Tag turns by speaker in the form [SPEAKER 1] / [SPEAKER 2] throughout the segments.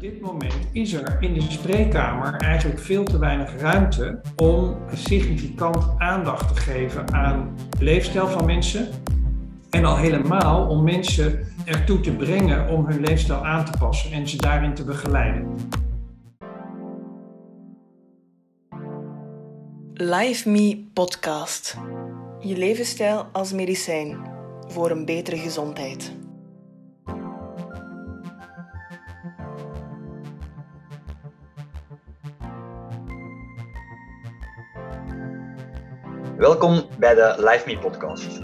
[SPEAKER 1] Op dit moment is er in de spreekkamer eigenlijk veel te weinig ruimte om significant aandacht te geven aan de leefstijl van mensen. En al helemaal om mensen ertoe te brengen om hun leefstijl aan te passen en ze daarin te begeleiden.
[SPEAKER 2] Live Me Podcast. Je levensstijl als medicijn voor een betere gezondheid.
[SPEAKER 3] Welkom bij de Live Me podcast.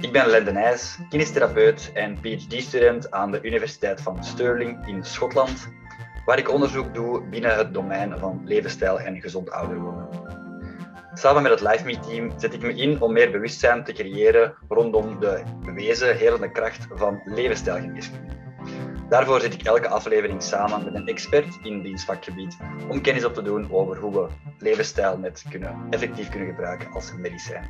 [SPEAKER 3] Ik ben Len Nijs, kinestherapeut en PhD-student aan de Universiteit van Stirling in Schotland, waar ik onderzoek doe binnen het domein van levensstijl en gezond ouder worden. Samen met het Live Me-team zet ik me in om meer bewustzijn te creëren rondom de bewezen helende kracht van levensstijlgeneeskunde. Daarvoor zit ik elke aflevering samen met een expert in diens vakgebied om kennis op te doen over hoe we levensstijl net kunnen, effectief kunnen gebruiken als medicijn.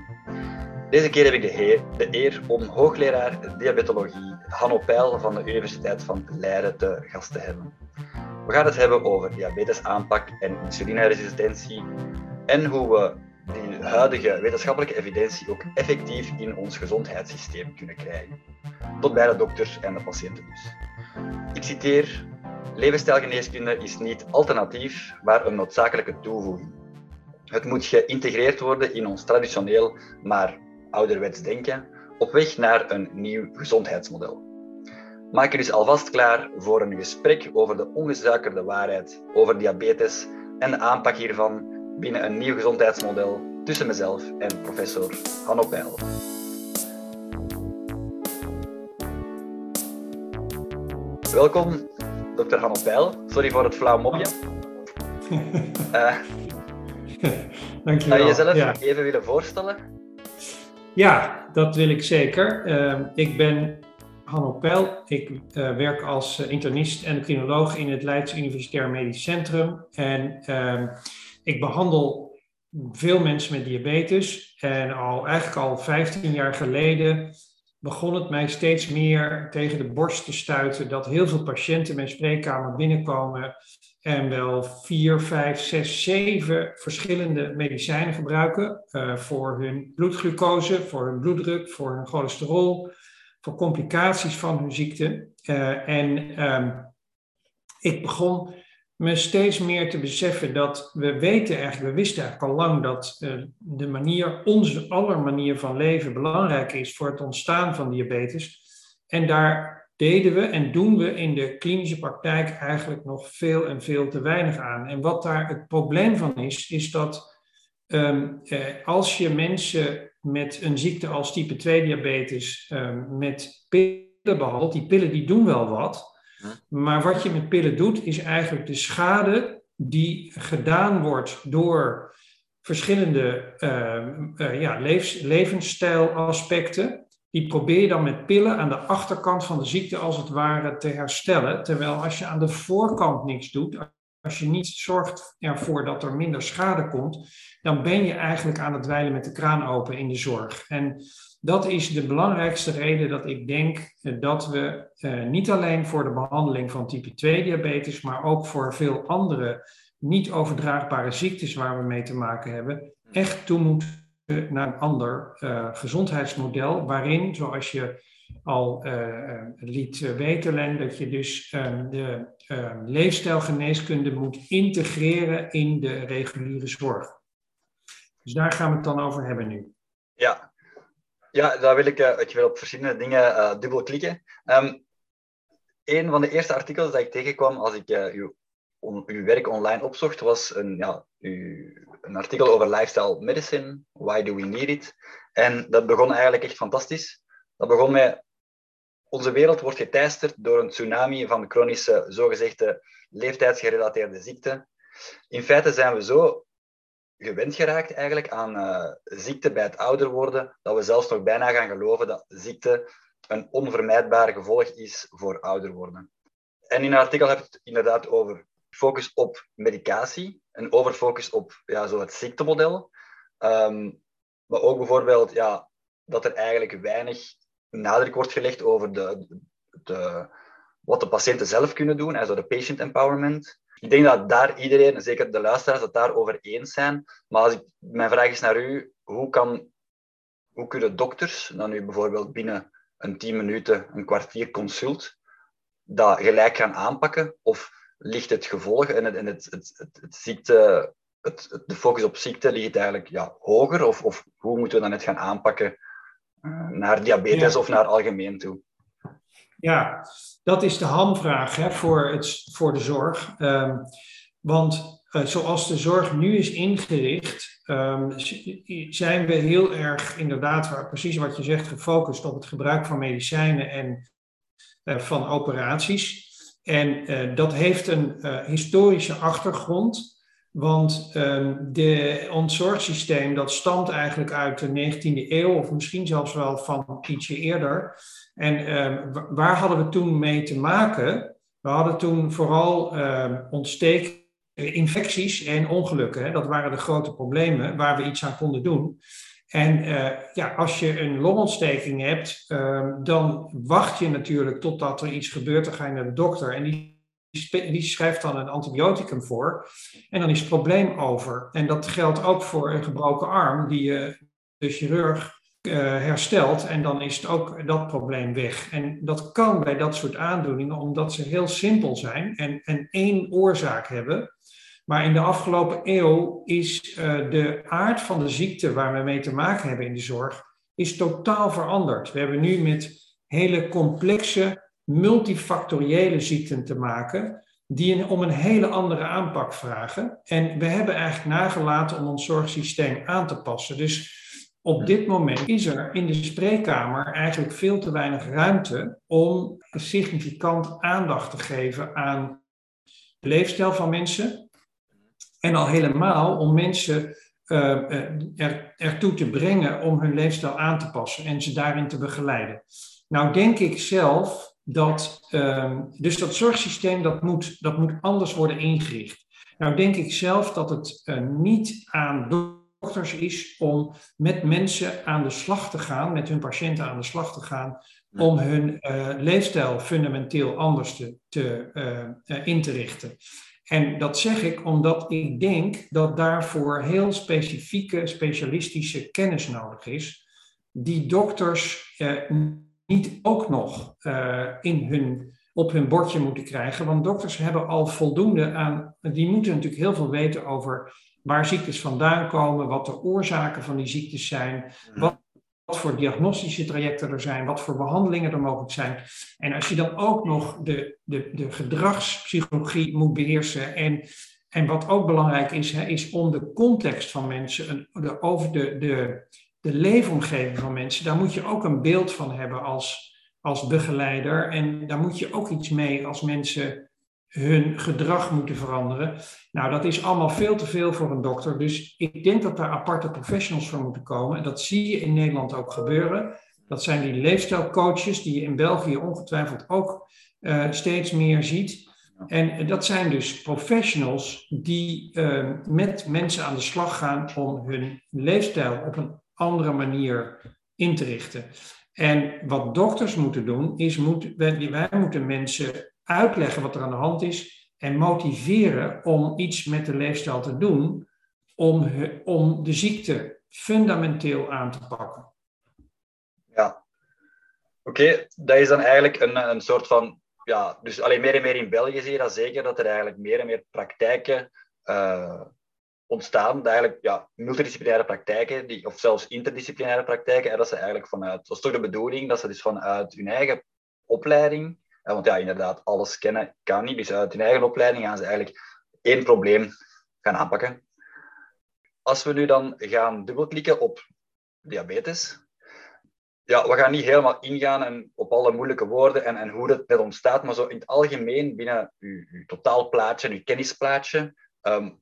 [SPEAKER 3] Deze keer heb ik de, heer, de eer om hoogleraar diabetologie Hanno Peil van de Universiteit van Leiden te gast te hebben. We gaan het hebben over diabetesaanpak en insulineresistentie en hoe we die huidige wetenschappelijke evidentie ook effectief in ons gezondheidssysteem kunnen krijgen. Tot bij de dokters en de patiënten dus. Ik citeer: Levensstijlgeneeskunde is niet alternatief, maar een noodzakelijke toevoeging. Het moet geïntegreerd worden in ons traditioneel, maar ouderwets denken, op weg naar een nieuw gezondheidsmodel. Maak je dus alvast klaar voor een gesprek over de ongezuikerde waarheid over diabetes en de aanpak hiervan binnen een nieuw gezondheidsmodel tussen mezelf en professor Hanno Peil. Welkom, dokter Hanno Peil. Sorry voor het flauw mopje. uh,
[SPEAKER 1] Dankjewel.
[SPEAKER 3] Zou je jezelf even willen voorstellen?
[SPEAKER 1] Ja, dat wil ik zeker. Uh, ik ben Hanno Peil. Ik uh, werk als internist en endocrinoloog in het Leids Universitair Medisch Centrum. En ehm, ik behandel veel mensen met diabetes. En al, eigenlijk al 15 jaar geleden begon het mij steeds meer tegen de borst te stuiten dat heel veel patiënten mijn spreekkamer binnenkomen en wel vier, vijf, zes, zeven verschillende medicijnen gebruiken uh, voor hun bloedglucose, voor hun bloeddruk, voor hun cholesterol, voor complicaties van hun ziekte. Uh, en um, ik begon me steeds meer te beseffen dat we weten eigenlijk, we wisten eigenlijk al lang dat uh, de manier, onze aller manier van leven belangrijk is voor het ontstaan van diabetes. En daar deden we en doen we in de klinische praktijk eigenlijk nog veel en veel te weinig aan. En wat daar het probleem van is, is dat um, eh, als je mensen met een ziekte als type 2 diabetes um, met pillen behandelt, die pillen die doen wel wat, maar wat je met pillen doet, is eigenlijk de schade die gedaan wordt door verschillende uh, uh, ja, levens, levensstijlaspecten. Die probeer je dan met pillen aan de achterkant van de ziekte als het ware te herstellen. Terwijl als je aan de voorkant niks doet, als je niet zorgt ervoor dat er minder schade komt, dan ben je eigenlijk aan het dweilen met de kraan open in de zorg. En dat is de belangrijkste reden dat ik denk dat we eh, niet alleen voor de behandeling van type 2 diabetes, maar ook voor veel andere niet overdraagbare ziektes waar we mee te maken hebben, echt toe moeten naar een ander uh, gezondheidsmodel, waarin, zoals je al uh, liet weten, Len, dat je dus uh, de leefstijlgeneeskunde moet integreren in de reguliere zorg. Dus daar gaan we het dan over hebben nu.
[SPEAKER 3] Ja, ja daar wil ik, ik wil op verschillende dingen dubbel klikken. Um, een van de eerste artikels dat ik tegenkwam als ik uw, on, uw werk online opzocht, was een, ja, uw, een artikel over lifestyle medicine. Why do we need it? En dat begon eigenlijk echt fantastisch. Dat begon met onze wereld wordt geteisterd door een tsunami van chronische, zogezegde leeftijdsgerelateerde ziekten. In feite zijn we zo gewend geraakt eigenlijk aan uh, ziekte bij het ouder worden, dat we zelfs nog bijna gaan geloven dat ziekte een onvermijdbaar gevolg is voor ouder worden. En in het artikel heb je het inderdaad over focus op medicatie, een overfocus op ja, zo het ziektemodel. Um, maar ook bijvoorbeeld ja, dat er eigenlijk weinig nadruk wordt gelegd over de, de, wat de patiënten zelf kunnen doen, also de patient empowerment. Ik denk dat daar iedereen, en zeker de luisteraars, het daarover eens zijn. Maar als ik, mijn vraag is naar u, hoe, kan, hoe kunnen dokters dan nu bijvoorbeeld binnen een 10 minuten, een kwartier consult, dat gelijk gaan aanpakken? Of ligt het gevolg en het, en het, het, het, het ziekte, het, de focus op ziekte ligt eigenlijk ja, hoger? Of, of hoe moeten we dan net gaan aanpakken uh, naar diabetes of naar algemeen toe?
[SPEAKER 1] Ja, dat is de hamvraag hè, voor, het, voor de zorg. Um, want uh, zoals de zorg nu is ingericht, um, zijn we heel erg inderdaad, precies wat je zegt, gefocust op het gebruik van medicijnen en uh, van operaties. En uh, dat heeft een historische achtergrond. Want um, de, ons zorgsysteem dat stamt eigenlijk uit de 19e eeuw, of misschien zelfs wel van ietsje eerder. En um, waar hadden we toen mee te maken? We hadden toen vooral um, ontsteek, infecties en ongelukken. Hè? Dat waren de grote problemen waar we iets aan konden doen. En uh, ja, als je een longontsteking hebt, dan wacht je natuurlijk totdat er iets gebeurt. Dan ga je naar de dokter en die die schrijft dan een antibioticum voor. En dan is het probleem over. En dat geldt ook voor een gebroken arm, die je de chirurg uh, herstelt. En dan is het ook dat probleem weg. En dat kan bij dat soort aandoeningen, omdat ze heel simpel zijn en, en één oorzaak hebben. Maar in de afgelopen eeuw is uh, de aard van de ziekte waar we mee te maken hebben in de zorg, is totaal veranderd. We hebben nu met hele complexe multifactoriële ziekten te maken, die om een hele andere aanpak vragen. En we hebben eigenlijk nagelaten om ons zorgsysteem aan te passen. Dus op dit moment is er in de spreekkamer eigenlijk veel te weinig ruimte om significant aandacht te geven aan de leefstijl van mensen. En al helemaal om mensen uh, er, ertoe te brengen om hun leefstijl aan te passen en ze daarin te begeleiden. Nou denk ik zelf dat, um, dus dat zorgsysteem dat moet, dat moet anders worden ingericht. Nou denk ik zelf dat het uh, niet aan dokters is om met mensen aan de slag te gaan, met hun patiënten aan de slag te gaan, om hun uh, leefstijl fundamenteel anders te, te, uh, in te richten. En dat zeg ik omdat ik denk dat daarvoor heel specifieke, specialistische kennis nodig is, die dokters niet ook nog uh, in hun, op hun bordje moeten krijgen. Want dokters hebben al voldoende aan, die moeten natuurlijk heel veel weten over waar ziektes vandaan komen, wat de oorzaken van die ziektes zijn, wat, wat voor diagnostische trajecten er zijn, wat voor behandelingen er mogelijk zijn. En als je dan ook nog de, de, de gedragspsychologie moet beheersen en en wat ook belangrijk is, hè, is om de context van mensen, de, over de, de, de leefomgeving van mensen, daar moet je ook een beeld van hebben als, als begeleider. En daar moet je ook iets mee als mensen hun gedrag moeten veranderen. Nou, dat is allemaal veel te veel voor een dokter. Dus ik denk dat daar aparte professionals voor moeten komen. En dat zie je in Nederland ook gebeuren. Dat zijn die leefstijlcoaches die je in België ongetwijfeld ook uh, steeds meer ziet. En dat zijn dus professionals die uh, met mensen aan de slag gaan om hun leefstijl op een andere manier in te richten. En wat dokters moeten doen, is moet, wij moeten mensen uitleggen wat er aan de hand is en motiveren om iets met de leefstijl te doen om, om de ziekte fundamenteel aan te pakken.
[SPEAKER 3] Ja, oké, dat is dan eigenlijk een, een soort van, ja, dus alleen meer en meer in België zie je dat zeker, dat er eigenlijk meer en meer praktijken uh, ontstaan, eigenlijk ja, multidisciplinaire praktijken, die, of zelfs interdisciplinaire praktijken, en dat ze eigenlijk vanuit, dat is toch de bedoeling, dat ze dus vanuit hun eigen opleiding, want ja, inderdaad, alles kennen kan niet, dus uit hun eigen opleiding gaan ze eigenlijk één probleem gaan aanpakken. Als we nu dan gaan dubbelklikken op diabetes, ja, we gaan niet helemaal ingaan en op alle moeilijke woorden en, en hoe dat net ontstaat, maar zo in het algemeen binnen uw, totaalplaatje, uw kennisplaatje, um,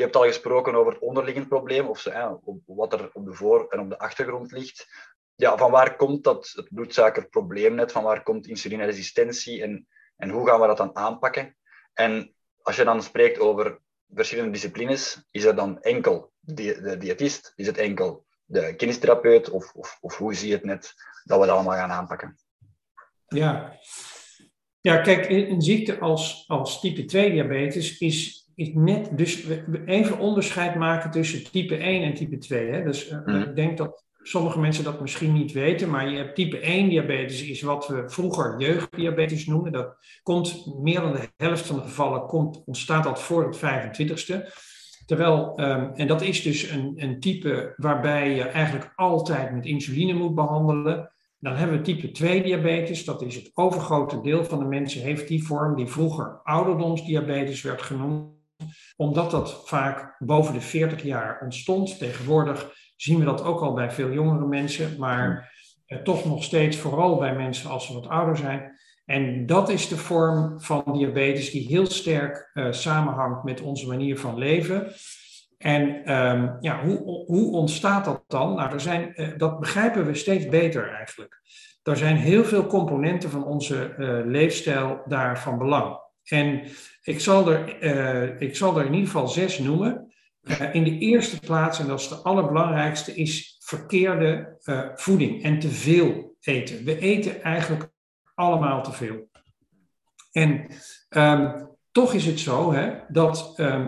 [SPEAKER 3] je hebt al gesproken over het onderliggend probleem, of zo, wat er op de voor- en op de achtergrond ligt. Ja, van waar komt dat het bloedsuikerprobleem net? Van waar komt insulineresistentie en, en hoe gaan we dat dan aanpakken? En als je dan spreekt over verschillende disciplines, is er dan enkel de diëtist? Is het enkel de kinestherapeut? Of, of, of hoe zie je het net dat we dat allemaal gaan aanpakken?
[SPEAKER 1] Ja, Ja, kijk, een ziekte als, als type 2 diabetes is, is net, dus even onderscheid maken tussen type 1 en type 2. Hè? Dus uh, ik denk dat sommige mensen dat misschien niet weten, maar je hebt type 1 diabetes, is wat we vroeger jeugddiabetes noemen. Dat komt meer dan de helft van de gevallen komt, ontstaat dat voor het 25ste. Terwijl, um, en dat is dus een, een type waarbij je eigenlijk altijd met insuline moet behandelen. Dan hebben we type 2 diabetes, dat is het overgrote deel van de mensen heeft die vorm die vroeger ouderdomsdiabetes werd genoemd, omdat dat vaak boven de 40 jaar ontstond. Tegenwoordig zien we dat ook al bij veel jongere mensen, maar eh, toch nog steeds vooral bij mensen als ze wat ouder zijn. En dat is de vorm van diabetes die heel sterk uh, samenhangt met onze manier van leven. En um, ja, hoe, hoe ontstaat dat dan? Nou, er zijn, uh, dat begrijpen we steeds beter eigenlijk. Er zijn heel veel componenten van onze uh, leefstijl daar van belang. En ik zal, er, ik zal er in ieder geval zes noemen. in de eerste plaats, en dat is de allerbelangrijkste, is verkeerde voeding en te veel eten. We eten eigenlijk allemaal te veel. En um, toch is het zo hè, dat, uh,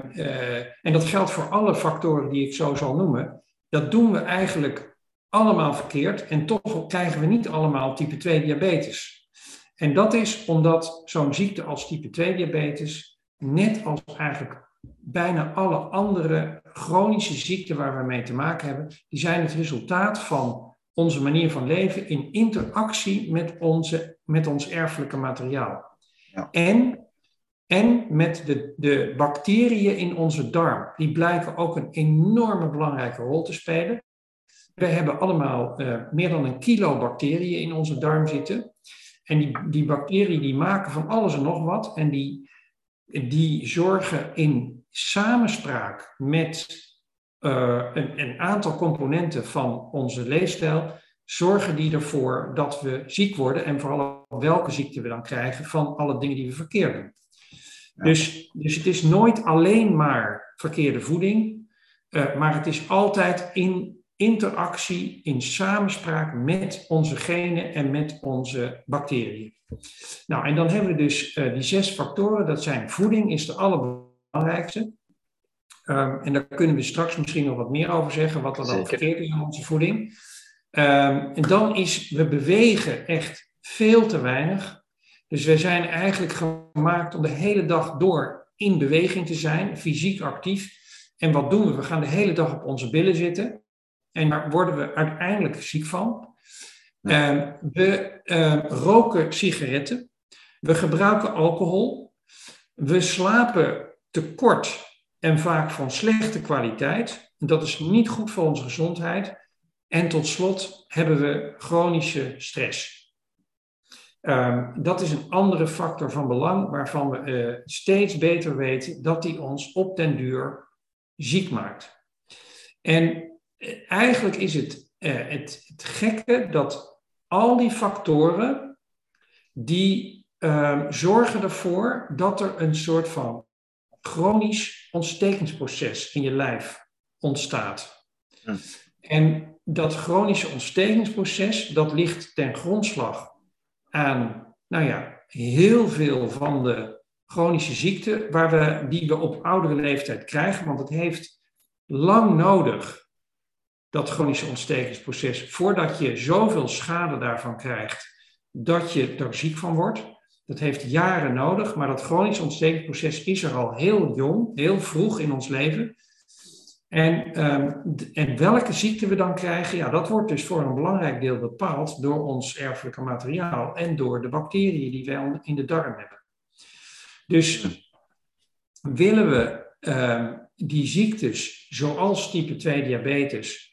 [SPEAKER 1] en dat geldt voor alle factoren die ik zo zal noemen, dat doen we eigenlijk allemaal verkeerd en toch krijgen we niet allemaal type 2 diabetes. En dat is omdat zo'n ziekte als type 2 diabetes, net als eigenlijk bijna alle andere chronische ziekten waar we mee te maken hebben, die zijn het resultaat van onze manier van leven in interactie met, onze, met ons erfelijke materiaal. Ja. En, en met de, de bacteriën in onze darm. Die blijken ook een enorme belangrijke rol te spelen. We hebben allemaal uh, meer dan een kilo bacteriën in onze darm zitten. En die, die bacteriën die maken van alles en nog wat. En die, die zorgen in samenspraak met uh, een, een, aantal componenten van onze leefstijl zorgen die ervoor dat we ziek worden en vooral welke ziekte we dan krijgen van alle dingen die we verkeerd doen. Dus, dus het is nooit alleen maar verkeerde voeding, uh, maar het is altijd in interactie, in samenspraak met onze genen en met onze bacteriën. Nou, en dan hebben we dus uh, die zes factoren. Dat zijn voeding is de allerbelangrijkste. Um, en daar kunnen we straks misschien nog wat meer over zeggen, wat er dan verkeerd is in onze voeding. Um, en dan is, we bewegen echt veel te weinig. Dus we zijn eigenlijk gemaakt om de hele dag door in beweging te zijn, fysiek actief. En wat doen we? We gaan de hele dag op onze billen zitten. En daar worden we uiteindelijk ziek van. Um, we roken sigaretten. We gebruiken alcohol. We slapen te kort en vaak van slechte kwaliteit. Dat is niet goed voor onze gezondheid. En tot slot hebben we chronische stress. Um, dat is een andere factor van belang waarvan we uh, steeds beter weten dat die ons op den duur ziek maakt. En eigenlijk is het, uh, het, het, gekke dat al die factoren die ehm, zorgen ervoor dat er een soort van chronisch ontstekingsproces in je lijf ontstaat. Hm. En dat chronische ontstekingsproces, dat ligt ten grondslag aan, nou ja, heel veel van de chronische ziekten waar we, die we op oudere leeftijd krijgen. Want het heeft lang nodig, dat chronische ontstekingsproces, voordat je zoveel schade daarvan krijgt, dat je er ziek van wordt. Dat heeft jaren nodig, maar dat chronisch ontstekingsproces is er al heel jong, heel vroeg in ons leven. En, um, en welke ziekte we dan krijgen, ja, dat wordt dus voor een belangrijk deel bepaald door ons erfelijke materiaal en door de bacteriën die wij in de darm hebben. Dus willen we um, die ziektes, zoals type 2 diabetes,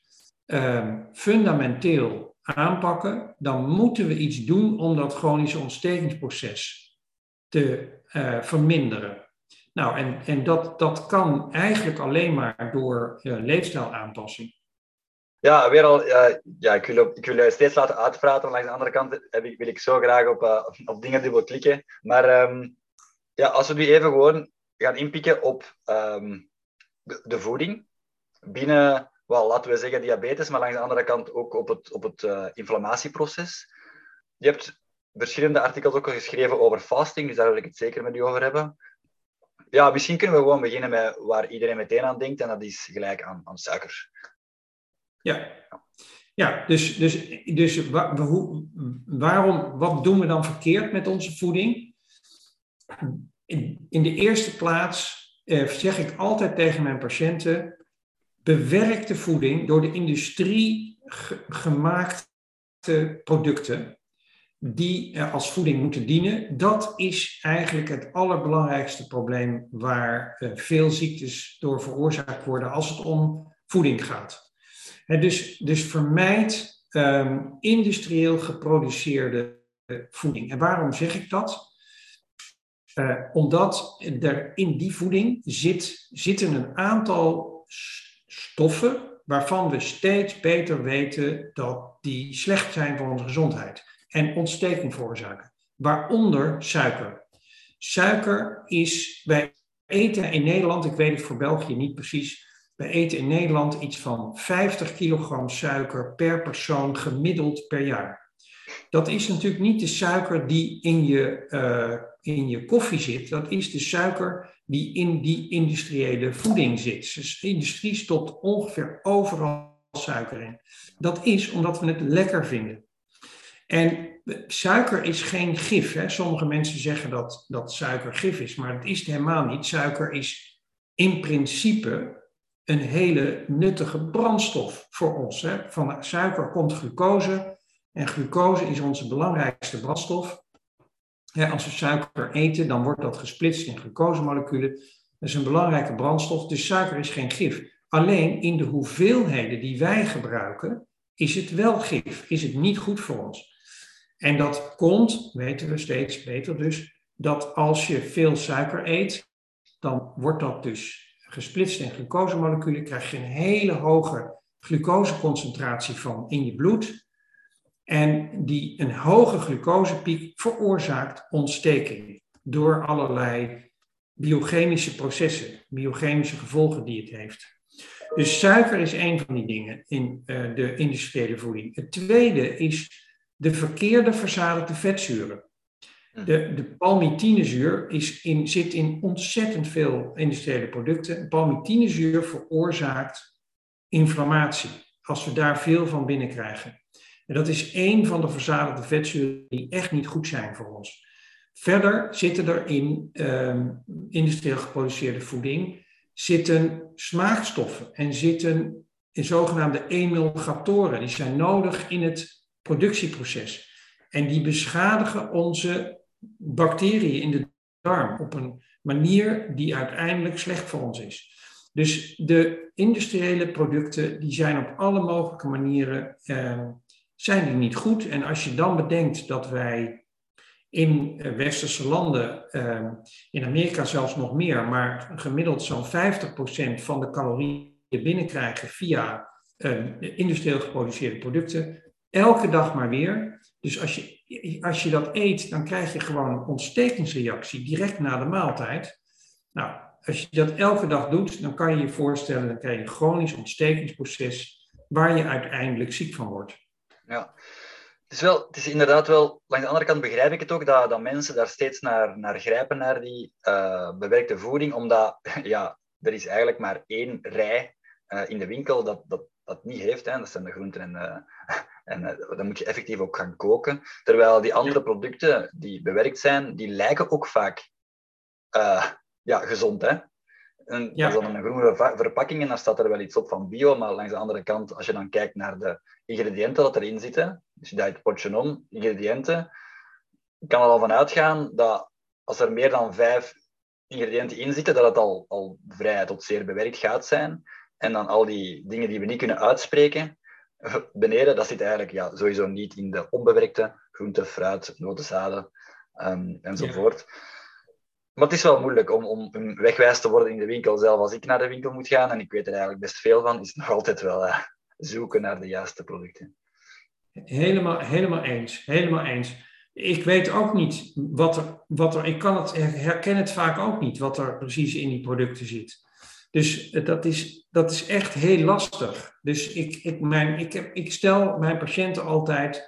[SPEAKER 1] um, fundamenteel aanpakken, dan moeten we iets doen om dat chronische ontstekingsproces te uh, verminderen. Nou, en, en dat, dat kan eigenlijk alleen maar door uh, leefstijlaanpassing.
[SPEAKER 3] Ja, weer al, ja, ik, wil, je steeds laten uitpraten. Langs de andere kant heb ik, wil ik zo graag op, uh, op dingen dubbel klikken. Maar um, ja, als we nu even gewoon gaan inpikken op de, de, voeding binnen wel, laten we zeggen diabetes, maar langs de andere kant ook op het, op het uh, inflammatieproces. Je hebt verschillende artikels ook al geschreven over fasting, dus daar wil ik het zeker met u over hebben. Ja, misschien kunnen we gewoon beginnen met waar iedereen meteen aan denkt, en dat is gelijk aan, aan suiker.
[SPEAKER 1] Ja, ja dus, dus, dus waarom, wat doen we dan verkeerd met onze voeding? In, in de eerste plaats eh, zeg ik altijd tegen mijn patiënten: bewerkte voeding door de industrie gemaakte producten die als voeding moeten dienen, dat is eigenlijk het allerbelangrijkste probleem waar eh, veel ziektes door veroorzaakt worden als het om voeding gaat. dus, dus vermijd ehm, industrieel geproduceerde eh, voeding. En waarom zeg ik dat? Uh, omdat er in die voeding zit, zitten een aantal stoffen waarvan we steeds beter weten dat die slecht zijn voor onze gezondheid en ontsteking veroorzaken, waaronder suiker. Suiker is, wij eten in Nederland, ik weet het voor België niet precies, wij eten in Nederland iets van 50 kilogram suiker per persoon gemiddeld per jaar. Dat is natuurlijk niet de suiker die in je, uh, in je koffie zit, dat is de suiker die in die industriële voeding zit. Dus de industrie stopt ongeveer overal suiker in. Dat is omdat we het lekker vinden. En suiker is geen gif. Hè? Sommige mensen zeggen dat, dat suiker gif is, maar dat is het helemaal niet. Suiker is in principe een hele nuttige brandstof voor ons. Hè? Van suiker komt glucose en glucose is onze belangrijkste brandstof. Als we suiker eten, dan wordt dat gesplitst in glucosemoleculen. Dat is een belangrijke brandstof, dus suiker is geen gif. Alleen in de hoeveelheden die wij gebruiken, is het wel gif, is het niet goed voor ons. En dat komt, weten we steeds beter dus, dat als je veel suiker eet, dan wordt dat dus gesplitst in glucosemoleculen, krijg je een hele hoge glucoseconcentratie van in je bloed. En die een hoge glucosepiek veroorzaakt ontsteking door allerlei biochemische processen, biochemische gevolgen die het heeft. Dus suiker is een van die dingen in uh, de industriële voeding. Het tweede is de verkeerde verzadigde vetzuren. Hm. De, de palmitinezuur is in, zit in ontzettend veel industriële producten. Palmitinezuur veroorzaakt inflammatie als we daar veel van binnenkrijgen. En dat is één van de verzadigde vetzuren die echt niet goed zijn voor ons. Verder zitten er in um, industrieel geproduceerde voeding zitten smaakstoffen en zitten in zogenaamde emulgatoren. Die zijn nodig in het productieproces. En die beschadigen onze bacteriën in de darm op een manier die uiteindelijk slecht voor ons is. Dus de industriële producten die zijn op alle mogelijke manieren eh, zijn die niet goed. En als je dan bedenkt dat wij in eh, westerse landen, eh, in Amerika zelfs nog meer, maar gemiddeld zo'n 50% van de calorieën binnenkrijgen via uh, industrieel geproduceerde producten, Elke dag maar weer. Dus als je, als je dat eet, dan krijg je gewoon een ontstekingsreactie direct na de maaltijd. Nou, als je dat elke dag doet, dan kan je je voorstellen, dan krijg je een chronisch ontstekingsproces waar je uiteindelijk ziek van wordt.
[SPEAKER 3] Ja, het is, wel, het is inderdaad wel, langs de andere kant begrijp ik het ook, dat, dat mensen daar steeds naar, naar grijpen, naar die uh, bewerkte voeding, omdat ja, er is eigenlijk maar één rij uh, in de winkel dat, dat dat niet heeft. Hè. Dat zijn de groenten en, uh, en uh, dan moet je effectief ook gaan koken. Terwijl die andere producten die bewerkt zijn, die lijken ook vaak ja, gezond. Hè. En ja. Dat is dan een groene verpakking en dan staat er wel iets op van bio, maar langs de andere kant, als je dan kijkt naar de ingrediënten dat erin zitten, dus je draait het potje om, ingrediënten, kan er al van uitgaan dat als er meer dan vijf ingrediënten in zitten, dat het al, al vrij tot zeer bewerkt gaat zijn. En dan al die dingen die we niet kunnen uitspreken, beneden, dat zit eigenlijk ja, sowieso niet in de onbewerkte groente, fruit, noten, zaden um, enzovoort. Maar het is wel moeilijk om, om wegwijs te worden in de winkel zelf. Als ik naar de winkel moet gaan, en ik weet er eigenlijk best veel van, is het nog altijd wel uh, zoeken naar de juiste producten.
[SPEAKER 1] Helemaal, helemaal eens. Helemaal eens. Ik weet ook niet wat er, wat er. Ik kan het, herken het vaak ook niet wat er precies in die producten zit. Dus eh, dat is, dat is echt heel lastig. Dus ik, ik, mijn, ik, heb, ik stel mijn patiënten altijd,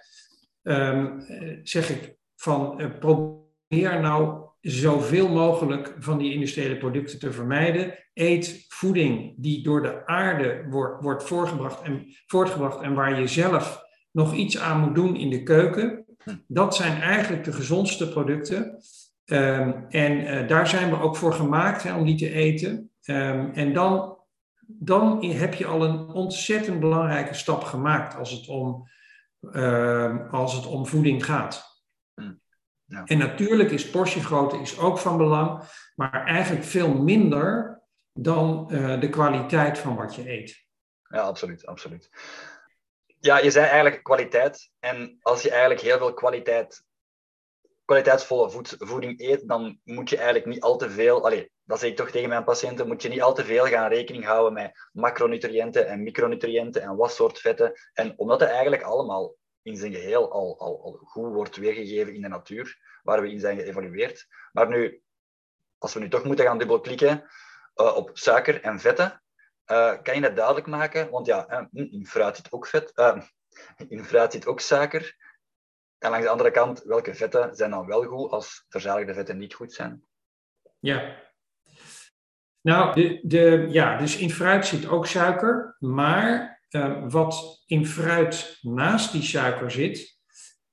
[SPEAKER 1] um, zeg ik, van probeer nou zoveel mogelijk van die industriële producten te vermijden. Eet voeding die door de aarde wordt, wordt voorgebracht en, voortgebracht en waar je zelf nog iets aan moet doen in de keuken. Dat zijn eigenlijk de gezondste producten. Um, en uh, daar zijn we ook voor gemaakt hè, om die te eten. Um, en dan, dan heb je al een ontzettend belangrijke stap gemaakt als het om, uh, als het om voeding gaat. Ja. En natuurlijk is portiegrootte is ook van belang, maar eigenlijk veel minder dan uh, de kwaliteit van wat je eet.
[SPEAKER 3] Ja, absoluut, absoluut. Ja, je zei eigenlijk kwaliteit. En als je eigenlijk heel veel kwaliteit, kwaliteitsvolle voed, voeding eet, dan moet je eigenlijk niet al te veel, allez, dat zeg ik toch tegen mijn patiënten, moet je niet al te veel gaan rekening houden met macronutriënten en micronutriënten en wat soort vetten. En omdat het eigenlijk allemaal in zijn geheel al, al, goed wordt weergegeven in de natuur, waar we in zijn geëvalueerd. Maar nu, als we nu toch moeten gaan dubbelklikken uh, op suiker en vetten, uh, kan je dat duidelijk maken? Want ja, in fruit zit ook vet, in fruit zit ook suiker. En langs de andere kant, welke vetten zijn dan wel goed als verzadigde vetten niet goed zijn?
[SPEAKER 1] Ja. Nou, de, ja, dus in fruit zit ook suiker, maar uh, wat in fruit naast die suiker zit,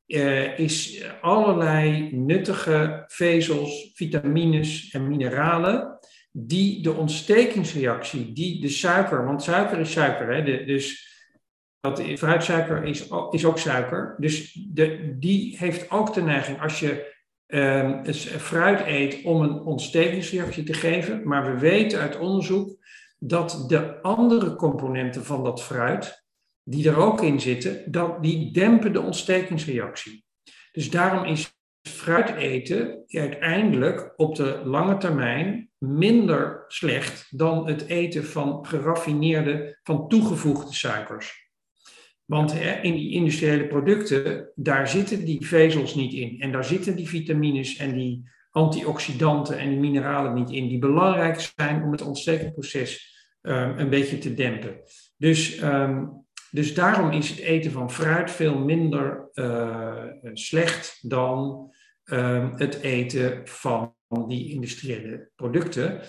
[SPEAKER 1] uh, is allerlei nuttige vezels, vitamines en mineralen die de ontstekingsreactie, die de suiker, want suiker is suiker, hè, dus dat, fruitsuiker is, is ook suiker, dus de, die heeft ook de neiging als je um, fruit eet om een ontstekingsreactie te geven, maar we weten uit onderzoek dat de andere componenten van dat fruit, die er ook in zitten, dat, die dempen de ontstekingsreactie. Dus daarom is fruit eten uiteindelijk op de lange termijn minder slecht dan het eten van geraffineerde, van toegevoegde suikers. Want in die industriële producten, daar zitten die vezels niet in. En daar zitten die vitamines en die antioxidanten en die mineralen niet in, die belangrijk zijn om het ontstekingsproces um, een beetje te dempen. Dus, um, dus daarom is het eten van fruit veel minder uh, slecht dan um, het eten van die industriële producten.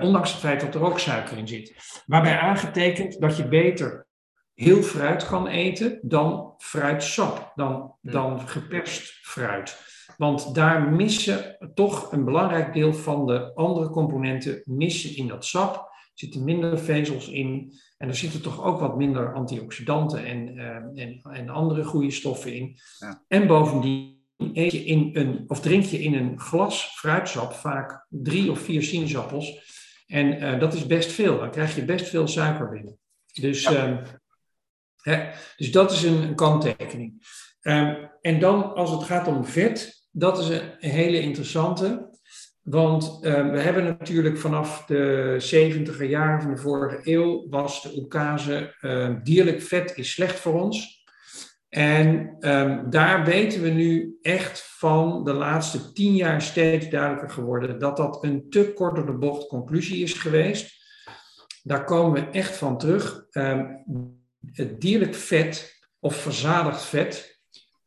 [SPEAKER 1] ondanks het feit dat er ook suiker in zit. Waarbij aangetekend dat je beter heel fruit kan eten dan fruitsap, dan, dan geperst fruit. Want daar missen toch een belangrijk deel van de andere componenten missen in dat sap. Er zitten minder vezels in en er zitten toch ook wat minder antioxidanten en, uh, en, en andere goede stoffen in. Ja. En bovendien eet je in een, of drink je in een glas fruitsap vaak drie of vier sinaasappels. En uh, dat is best veel. Dan krijg je best veel suiker binnen. Dus, ja. uh, hè, dus dat is een, een kanttekening. Um, en dan als het gaat om vet, dat is een hele interessante. Want uh, we hebben natuurlijk vanaf de 70 jaren van de vorige eeuw was de oekase uh, dierlijk vet is slecht voor ons. En um, daar weten we nu echt van de laatste tien jaar steeds duidelijker geworden dat dat een te kort door de bocht conclusie is geweest. Daar komen we echt van terug. Um, het dierlijk vet of verzadigd vet,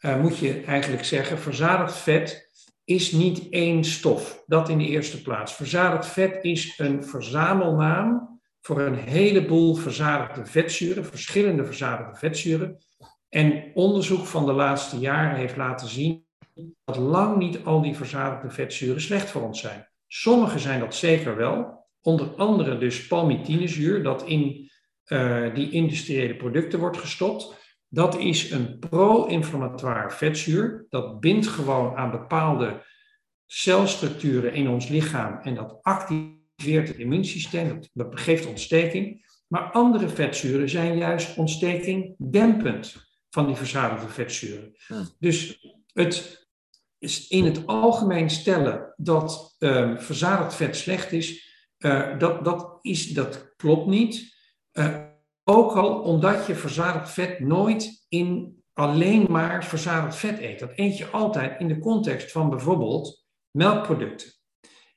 [SPEAKER 1] uh, moet je eigenlijk zeggen, verzadigd vet is niet één stof. Dat in de eerste plaats. Verzadigd vet is een verzamelnaam voor een heleboel verzadigde vetzuren, verschillende verzadigde vetzuren. En onderzoek van de laatste jaren heeft laten zien dat lang niet al die verzadigde vetzuren slecht voor ons zijn. Sommige zijn dat zeker wel, onder andere dus palmitinezuur, dat in uh, die industriële producten wordt gestopt. Dat is een pro-inflammatoire vetzuur. Dat bindt gewoon aan bepaalde celstructuren in ons lichaam en dat activeert het immuunsysteem, dat geeft ontsteking. Maar andere vetzuren zijn juist ontsteking dempend van die verzadigde vetzuren. Dus het is in het algemeen stellen dat um, verzadigd vet slecht is, uh, dat, dat, is, dat klopt niet. Uh, ook al omdat je verzadigd vet nooit in alleen maar verzadigd vet eet. Dat eet je altijd in de context van bijvoorbeeld melkproducten.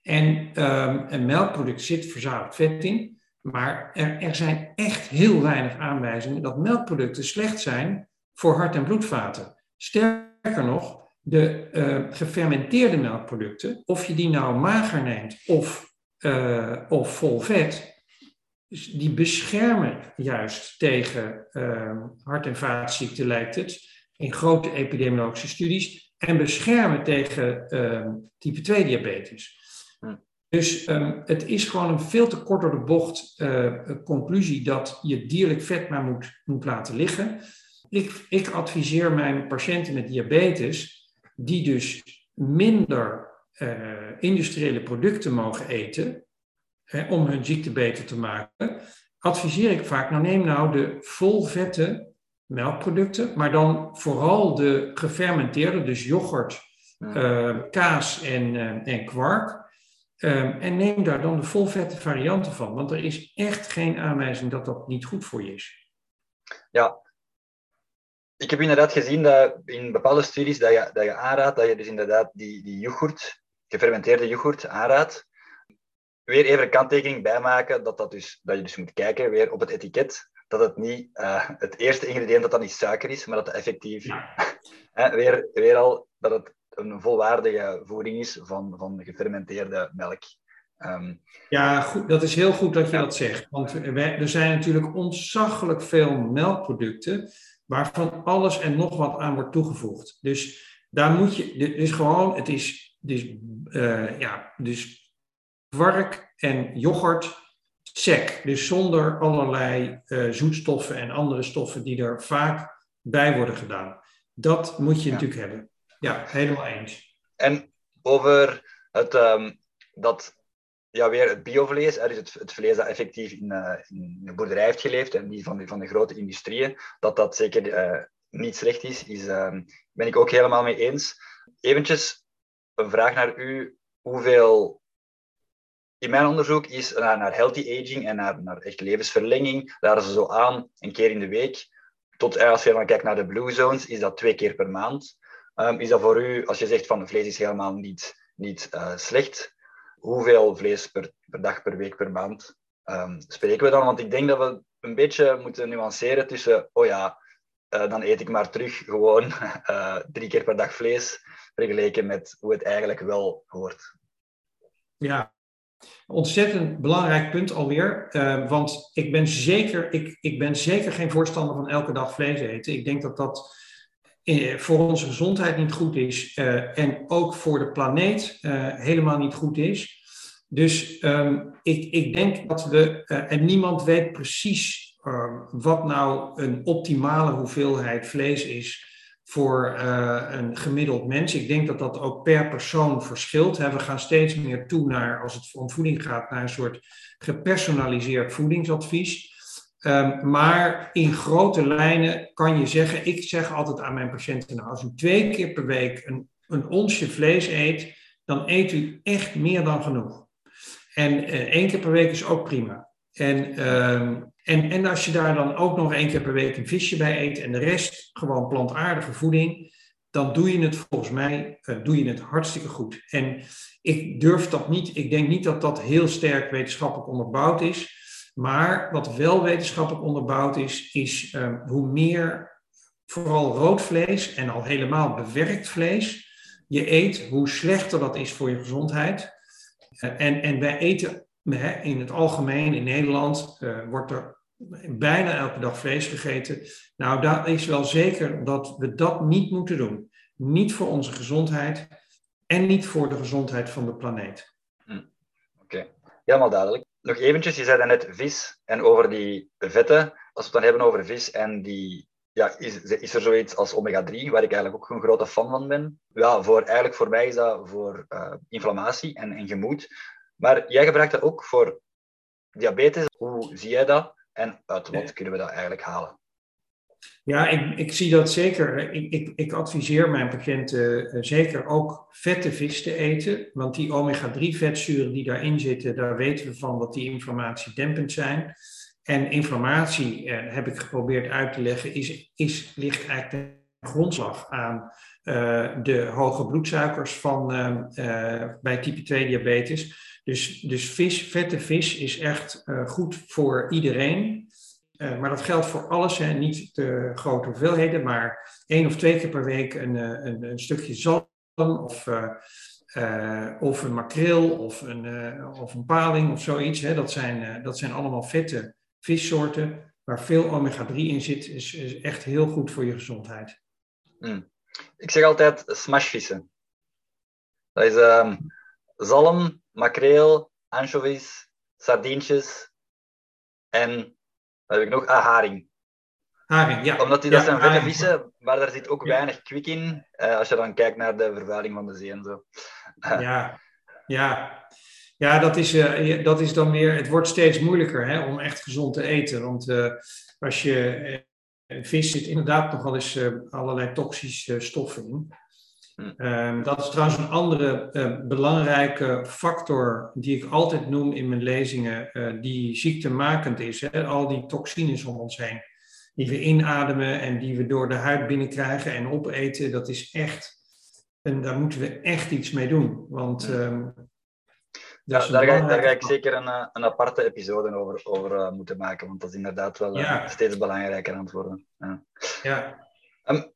[SPEAKER 1] En um, een melkproduct zit verzadigd vet in, maar er, er zijn echt heel weinig aanwijzingen dat melkproducten slecht zijn voor hart- en bloedvaten. Sterker nog, de uh, gefermenteerde melkproducten, of je die nou mager neemt of, uh, of vol vet, die beschermen juist tegen uh, hart- en vaatziekten, lijkt het, in grote epidemiologische studies, en beschermen tegen type 2 diabetes. Dus um, het is gewoon een veel te kort door de bocht conclusie dat je dierlijk vet maar moet, moet laten liggen. Ik, ik adviseer mijn patiënten met diabetes die dus minder uh, industriële producten mogen eten hè, om hun ziekte beter te maken, adviseer ik vaak, nou neem nou de volvette melkproducten, maar dan vooral de gefermenteerde, dus yoghurt, uh, kaas en, uh, en kwark. en neem daar dan de volvette varianten van, want er is echt geen aanwijzing dat dat niet goed voor je is.
[SPEAKER 3] Ja, ik heb inderdaad gezien dat in bepaalde studies dat je, dat je aanraadt dat je dus inderdaad die, die yoghurt, gefermenteerde yoghurt aanraadt. Weer even een kanttekening bijmaken dat, dat, dus, dat je dus moet kijken weer op het etiket dat het niet uh, het eerste ingrediënt dat dat niet suiker is, maar dat het effectief weer, weer al dat het een volwaardige voeding is van, van gefermenteerde melk.
[SPEAKER 1] Um, ja, goed, dat is heel goed dat je dat zegt. Want er zijn natuurlijk ontzaglijk veel melkproducten waarvan alles en nog wat aan wordt toegevoegd. Dus daar moet je, dus gewoon, het is dus, uh, ja, dus kwark en yoghurt sec. Dus zonder allerlei uh, zoetstoffen en andere stoffen die er vaak bij worden gedaan. Dat moet je ja. natuurlijk hebben. Ja, helemaal eens.
[SPEAKER 3] En over het, um, dat ja, weer het biovlees, dus het, het vlees dat effectief in, uh, in de boerderij heeft geleefd en niet van de, van de grote industrieën, dat dat zeker uh, niet slecht is, is uh, ben ik ook helemaal mee eens. Eventjes een vraag naar u. Hoeveel... In mijn onderzoek is naar, naar healthy aging en naar, naar echt levensverlenging, daar ze zo aan, een keer in de week. Tot als je dan kijkt naar de blue zones, is dat twee keer per maand. Um, is dat voor u, als je zegt van vlees is helemaal niet, niet slecht, hoeveel vlees per, per dag, per week, per maand um, spreken we dan? Want ik denk dat we een beetje moeten nuanceren tussen, oh ja, uh, dan eet ik maar terug gewoon drie keer per dag vlees, vergeleken met hoe het eigenlijk wel hoort.
[SPEAKER 1] Ja, ontzettend belangrijk punt alweer. Uh, want ik ben, zeker, ik, ik ben zeker geen voorstander van elke dag vlees eten. Ik denk dat dat voor onze gezondheid niet goed is uh, en ook voor de planeet uh, helemaal niet goed is. Dus um, ik, ik denk dat we, en niemand weet precies wat nou een optimale hoeveelheid vlees is voor een gemiddeld mens. Ik denk dat dat ook per persoon verschilt. We gaan steeds meer toe naar, als het om voeding gaat, naar een soort gepersonaliseerd voedingsadvies. Um, maar in grote lijnen kan je zeggen, ik zeg altijd aan mijn patiënten, nou, als u twee keer per week een, een onsje vlees eet, dan eet u echt meer dan genoeg. En uh, één keer per week is ook prima. En, um, en, en als je daar dan ook nog één keer per week een visje bij eet en de rest gewoon plantaardige voeding, dan doe je het volgens mij uh, doe je het hartstikke goed. En ik durf dat niet, ik denk niet dat dat heel sterk wetenschappelijk onderbouwd is. Maar wat wel wetenschappelijk onderbouwd is, is uh, hoe meer vooral rood vlees en al helemaal bewerkt vlees je eet, hoe slechter dat is voor je gezondheid. Uh, en, en wij eten in het algemeen in Nederland, uh, wordt er bijna elke dag vlees gegeten. Nou, dat is wel zeker dat we dat niet moeten doen. Niet voor onze gezondheid en niet voor de gezondheid van de planeet.
[SPEAKER 3] Hm. Oké, helemaal duidelijk nog eventjes, je zei net vis en over die vetten. Als we het dan hebben over vis en die, ja, is, is er zoiets als omega-3, waar ik eigenlijk ook een grote fan van ben. Ja, voor, eigenlijk voor mij is dat voor uh, inflammatie en, en gemoed. Maar jij gebruikt dat ook voor diabetes. Hoe zie jij dat en uit wat kunnen we dat eigenlijk halen?
[SPEAKER 1] Ja, ik, ik zie dat zeker. Ik, ik, ik adviseer mijn patiënten uh, zeker ook vette vis te eten. Want die omega-3 vetzuren die daarin zitten, daar weten we van dat die inflammatiedempend zijn. En inflammatie, uh, heb ik geprobeerd uit te leggen, is, is, ligt eigenlijk de grondslag aan uh, de hoge bloedsuikers van, bij type 2 diabetes. Dus, dus vis, vette vis is echt goed voor iedereen. maar dat geldt voor alles, hè, niet de grote hoeveelheden, maar één of twee keer per week een, een, een stukje zalm of, of een makreel of een, of een paling of zoiets. Hè. Dat, zijn, dat zijn allemaal vette vissoorten waar veel omega-3 in zit, is, echt heel goed voor je gezondheid.
[SPEAKER 3] Mm. Ik zeg altijd smashvissen. Dat is um, zalm, makreel, anchovies, sardientjes en wat heb ik nog? Ah, haring.
[SPEAKER 1] Haring, ja.
[SPEAKER 3] Omdat die, dat zijn vette vissen, maar daar zit ook weinig kwik in, uh, als je dan kijkt naar de vervuiling van de zee en zo.
[SPEAKER 1] ja, ja. Ja, dat is, uh, dat is dan weer, het wordt steeds moeilijker hè, om echt gezond te eten. Want uh, als je vis zit inderdaad nog wel eens allerlei toxische stoffen in. Um, dat is trouwens een andere uh, belangrijke factor die ik altijd noem in mijn lezingen, uh, die ziektemakend is. Hè? Al die toxines om ons heen, die we inademen en die we door de huid binnenkrijgen en opeten, dat is echt, en daar moeten we echt iets mee doen. Want um,
[SPEAKER 3] ja, daar, ga, daar ga ik zeker een, eh, een aparte episode over, over moeten maken, want dat is inderdaad wel ja. steeds belangrijker aan het worden. Ja.
[SPEAKER 1] ja.
[SPEAKER 3] Um,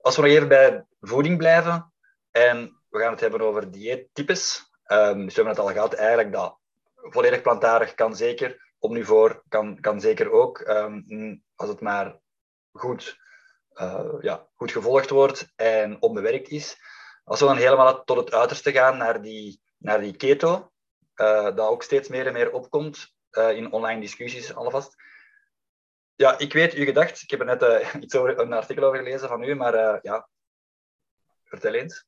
[SPEAKER 3] als we nog even bij voeding blijven en we gaan het hebben over dieettypes. Um, we hebben het al gehad, eigenlijk dat volledig plantaardig kan zeker, omnivoor kan, kan zeker ook, um, als het maar goed, uh, ja, goed gevolgd wordt en onbewerkt is. Als we dan helemaal tot het uiterste gaan, naar die, naar die keto, uh, dat ook steeds meer en meer opkomt uh, in online discussies alvast. Ja, ik weet uw gedacht. Ik heb er net iets over, een artikel over gelezen van u, maar ja, vertel eens.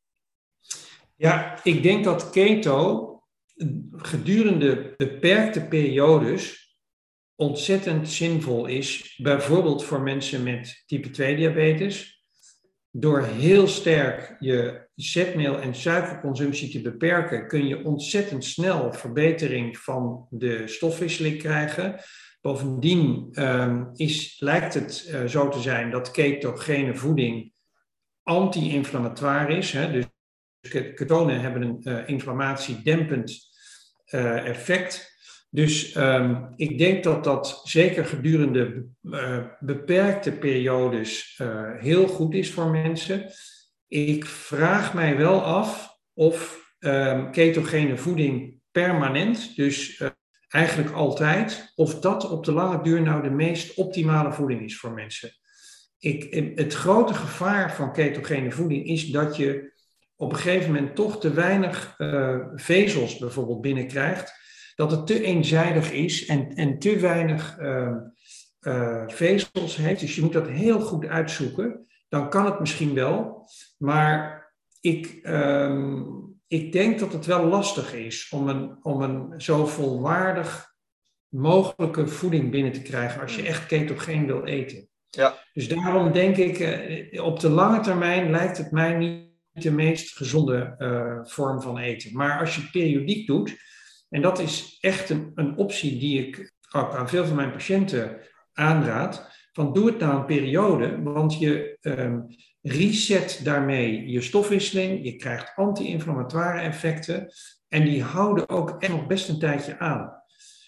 [SPEAKER 1] Ja, ik denk dat keto gedurende beperkte periodes ontzettend zinvol is. Bijvoorbeeld voor mensen met type 2 diabetes. Door heel sterk je zetmeel- en suikerconsumptie te beperken, kun je ontzettend snel verbetering van de stofwisseling krijgen. Bovendien um, is, lijkt het uh, zo te zijn dat ketogene voeding anti-inflammatoire is. Hè? Dus ketonen hebben een uh, inflammatiedempend uh, effect. Dus um, ik denk dat dat zeker gedurende beperkte periodes heel goed is voor mensen. Ik vraag mij wel af of um, ketogene voeding permanent, dus eigenlijk altijd, of dat op de lange duur nou de meest optimale voeding is voor mensen. Ik, het grote gevaar van ketogene voeding is dat je op een gegeven moment toch te weinig uh, vezels bijvoorbeeld binnenkrijgt. Dat het te eenzijdig is en, en te weinig uh, uh, vezels heeft. Dus je moet dat heel goed uitzoeken. Dan kan het misschien wel. Maar ik, um, ik denk dat het wel lastig is om een, om een zo volwaardig mogelijke voeding binnen te krijgen als je echt ketogeen wil eten.
[SPEAKER 3] Ja.
[SPEAKER 1] Dus daarom denk ik, eh, op de lange termijn lijkt het mij niet de meest gezonde uh, vorm van eten. Maar als je periodiek doet, en dat is echt een, een optie die ik ook aan veel van mijn patiënten aanraad, van doe het nou een periode, want je, um, reset daarmee je stofwisseling, je krijgt anti-inflammatoire effecten en die houden ook echt nog best een tijdje aan.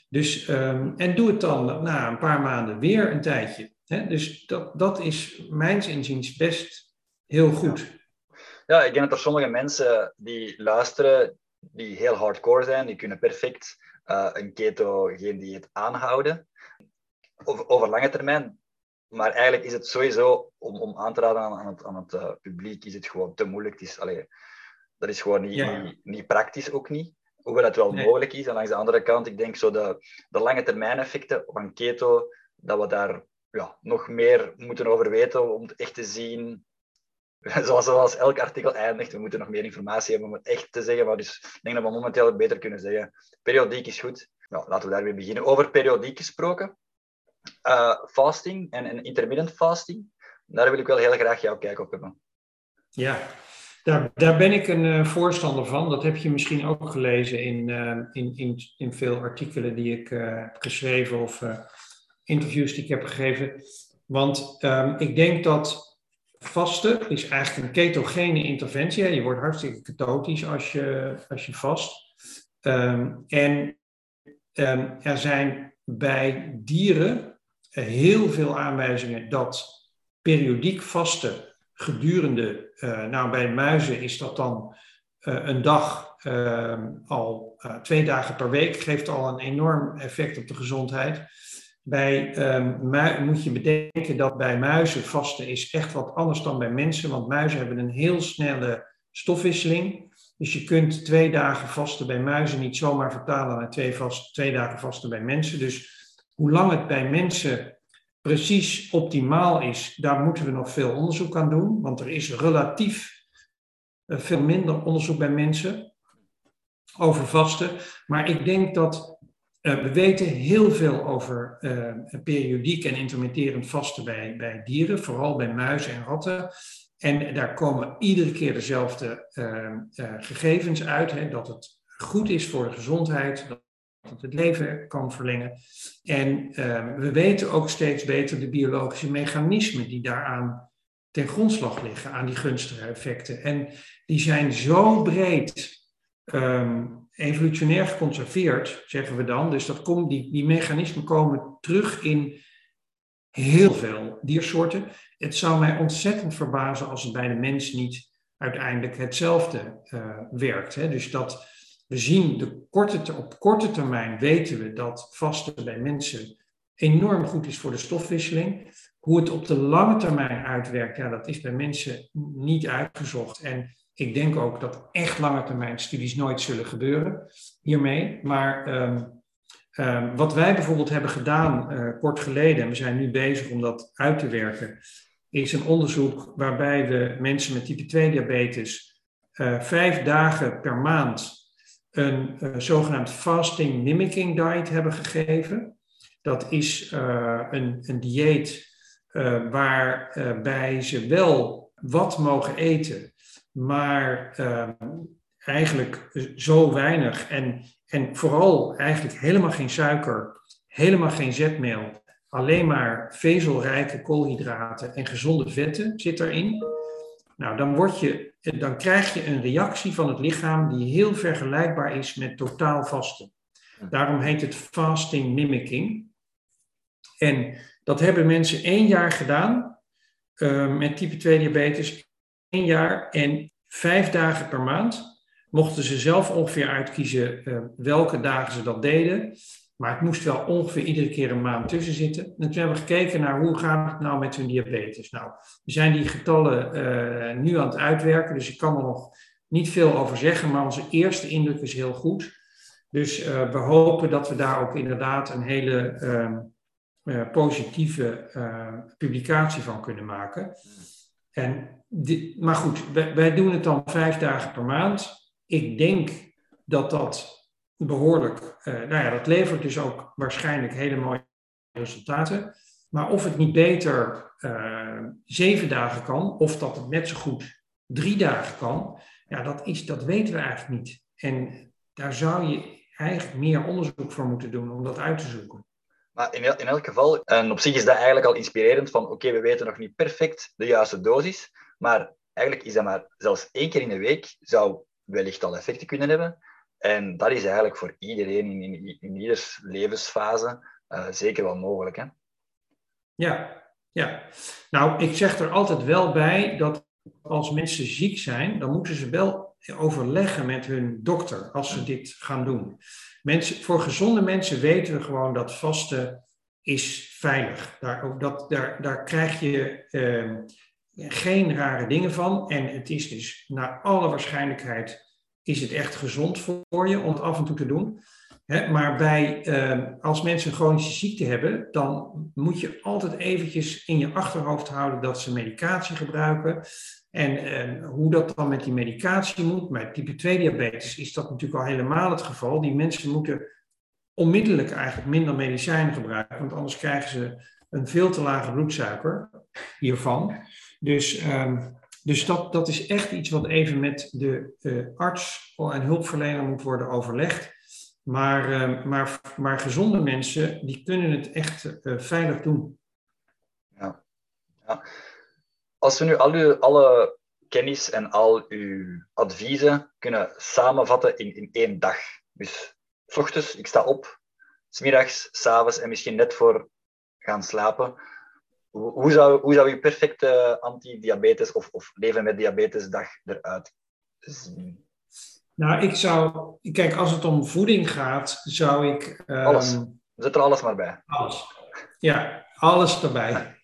[SPEAKER 1] Dus, um, en doe het dan na een paar maanden weer een tijdje. Dus dat, dat is mijns inziens best heel goed.
[SPEAKER 3] Ja, ik denk dat er sommige mensen die luisteren, die heel hardcore zijn, die kunnen perfect uh, een ketogeen dieet aanhouden. Over, over lange termijn maar eigenlijk is het sowieso, om, om aan te raden aan, aan het, aan het uh, publiek, is het gewoon te moeilijk. Het is, allee, dat is gewoon niet, ja. niet, niet, praktisch ook niet. Hoewel het wel nee. mogelijk is. En langs de andere kant, ik denk zo de, de lange termijn effecten van keto, dat we daar ja, nog meer moeten over weten om echt te zien. Zoals, zoals elk artikel eindigt, we moeten nog meer informatie hebben om het echt te zeggen. Maar dus ik denk dat we momenteel beter kunnen zeggen. Periodiek is goed. Nou, laten we daarmee beginnen. Over periodiek gesproken uh, fasting en, en intermittent fasting, daar wil ik wel heel graag jouw kijk op hebben.
[SPEAKER 1] Ja, daar, daar ben ik een uh, voorstander van. Dat heb je misschien ook gelezen in, uh, in, in, in veel artikelen die ik heb geschreven of interviews die ik heb gegeven. Want um, ik denk dat vasten is eigenlijk een ketogene interventie. Je wordt hartstikke ketotisch als je, als je vast. Um, en um, er zijn bij dieren heel veel aanwijzingen dat periodiek vasten gedurende, nou bij muizen is dat dan een dag al twee dagen per week, geeft al een enorm effect op de gezondheid. Bij um, moet je bedenken dat bij muizen vasten is echt wat anders dan bij mensen, want muizen hebben een heel snelle stofwisseling. Dus je kunt twee dagen vasten bij muizen niet zomaar vertalen naar twee, vast, twee dagen vasten bij mensen. Dus hoe lang het bij mensen precies optimaal is, daar moeten we nog veel onderzoek aan doen, want er is relatief eh, veel minder onderzoek bij mensen over vasten. Maar ik denk dat we weten heel veel over uh, periodiek en intermitterend vasten bij, bij dieren, vooral bij muizen en ratten. En daar komen iedere keer dezelfde uh, gegevens uit, hè, dat het goed is voor de gezondheid, dat het leven kan verlengen. En we weten ook steeds beter de biologische mechanismen die daaraan ten grondslag liggen, aan die gunstige effecten. En die zijn zo breed um, evolutionair geconserveerd, zeggen we dan. Dus dat komt, die, die mechanismen komen terug in heel veel diersoorten. Het zou mij ontzettend verbazen als het bij de mens niet uiteindelijk hetzelfde uh, werkt. Hè. Dus dat we zien de korte, op korte termijn weten we dat vasten bij mensen enorm goed is voor de stofwisseling. Hoe het op de lange termijn uitwerkt, ja, dat is bij mensen niet uitgezocht. En ik denk ook dat echt lange termijn studies nooit zullen gebeuren hiermee. Maar um, um, wat wij bijvoorbeeld hebben gedaan uh, kort geleden, en we zijn nu bezig om dat uit te werken, is een onderzoek waarbij we mensen met type 2 diabetes uh, vijf dagen per maand een uh, zogenaamd fasting mimicking diet hebben gegeven. Dat is een, een dieet waarbij ze wel wat mogen eten, maar uh, eigenlijk zo weinig en, en vooral eigenlijk helemaal geen suiker, helemaal geen zetmeel, alleen maar vezelrijke koolhydraten en gezonde vetten zit erin. Nou, dan, word je, dan krijg je een reactie van het lichaam die heel vergelijkbaar is met totaal vasten. Daarom heet het fasting mimicking. En dat hebben mensen één jaar gedaan uh, met type 2 diabetes jaar en vijf dagen per maand. Mochten ze zelf ongeveer uitkiezen uh, welke dagen ze dat deden. Maar het moest wel ongeveer iedere keer een maand tussen zitten. En toen hebben we gekeken naar hoe gaat het nou met hun diabetes. Nou, we zijn die getallen uh, nu aan het uitwerken, dus ik kan er nog niet veel over zeggen, maar onze eerste indruk is heel goed. Dus uh, we hopen dat we daar ook inderdaad een hele uh, positieve publicatie van kunnen maken. En maar goed, wij, doen het dan vijf dagen per maand. Ik denk dat dat behoorlijk, uh, nou ja, dat levert dus ook waarschijnlijk hele mooie resultaten. Maar of het niet beter uh, zeven dagen kan, of dat het net zo goed drie dagen kan, ja, dat, is, dat weten we eigenlijk niet. En daar zou je eigenlijk meer onderzoek voor moeten doen om dat uit te zoeken.
[SPEAKER 3] Maar in, in elk geval, en op zich is dat eigenlijk al inspirerend van oké, we weten nog niet perfect de juiste dosis, maar eigenlijk is dat maar zelfs één keer in de week zou wellicht al effecten kunnen hebben. En dat is eigenlijk voor iedereen in, in, in ieders levensfase uh, zeker wel mogelijk. Hè?
[SPEAKER 1] Ja, ja. Nou, ik zeg er altijd wel bij dat als mensen ziek zijn, dan moeten ze wel overleggen met hun dokter als ze dit gaan doen. Mensen, voor gezonde mensen weten we gewoon dat vasten is veilig. Daar, dat, daar, daar krijg je uh, geen rare dingen van. En het is dus naar alle waarschijnlijkheid is het echt gezond voor je om het af en toe te doen. maar bij, uh, als mensen een chronische ziekte hebben, dan moet je altijd eventjes in je achterhoofd houden dat ze medicatie gebruiken. En uh, hoe dat dan met die medicatie moet, bij type 2 diabetes is dat natuurlijk al helemaal het geval. Die mensen moeten onmiddellijk eigenlijk minder medicijnen gebruiken, want anders krijgen ze een veel te lage bloedsuiker hiervan. Dus, um, dus dat, dat is echt iets wat even met de uh, arts en hulpverlener moet worden overlegd. Maar, uh, maar, maar gezonde mensen, die kunnen het echt uh, veilig doen.
[SPEAKER 3] Ja. ja. Als we nu al uw, alle kennis en al uw adviezen kunnen samenvatten in, in één dag. Dus s ochtends, ik sta op, smiddags, s'avonds en misschien net voor gaan slapen. Hoe zou, hoe zou je perfecte anti-diabetes of, of leven met diabetesdag eruit zien?
[SPEAKER 1] Nou, ik zou, kijk, als het om voeding gaat, zou ik.
[SPEAKER 3] Um, alles. Zet er alles maar bij.
[SPEAKER 1] Alles. Ja, alles erbij.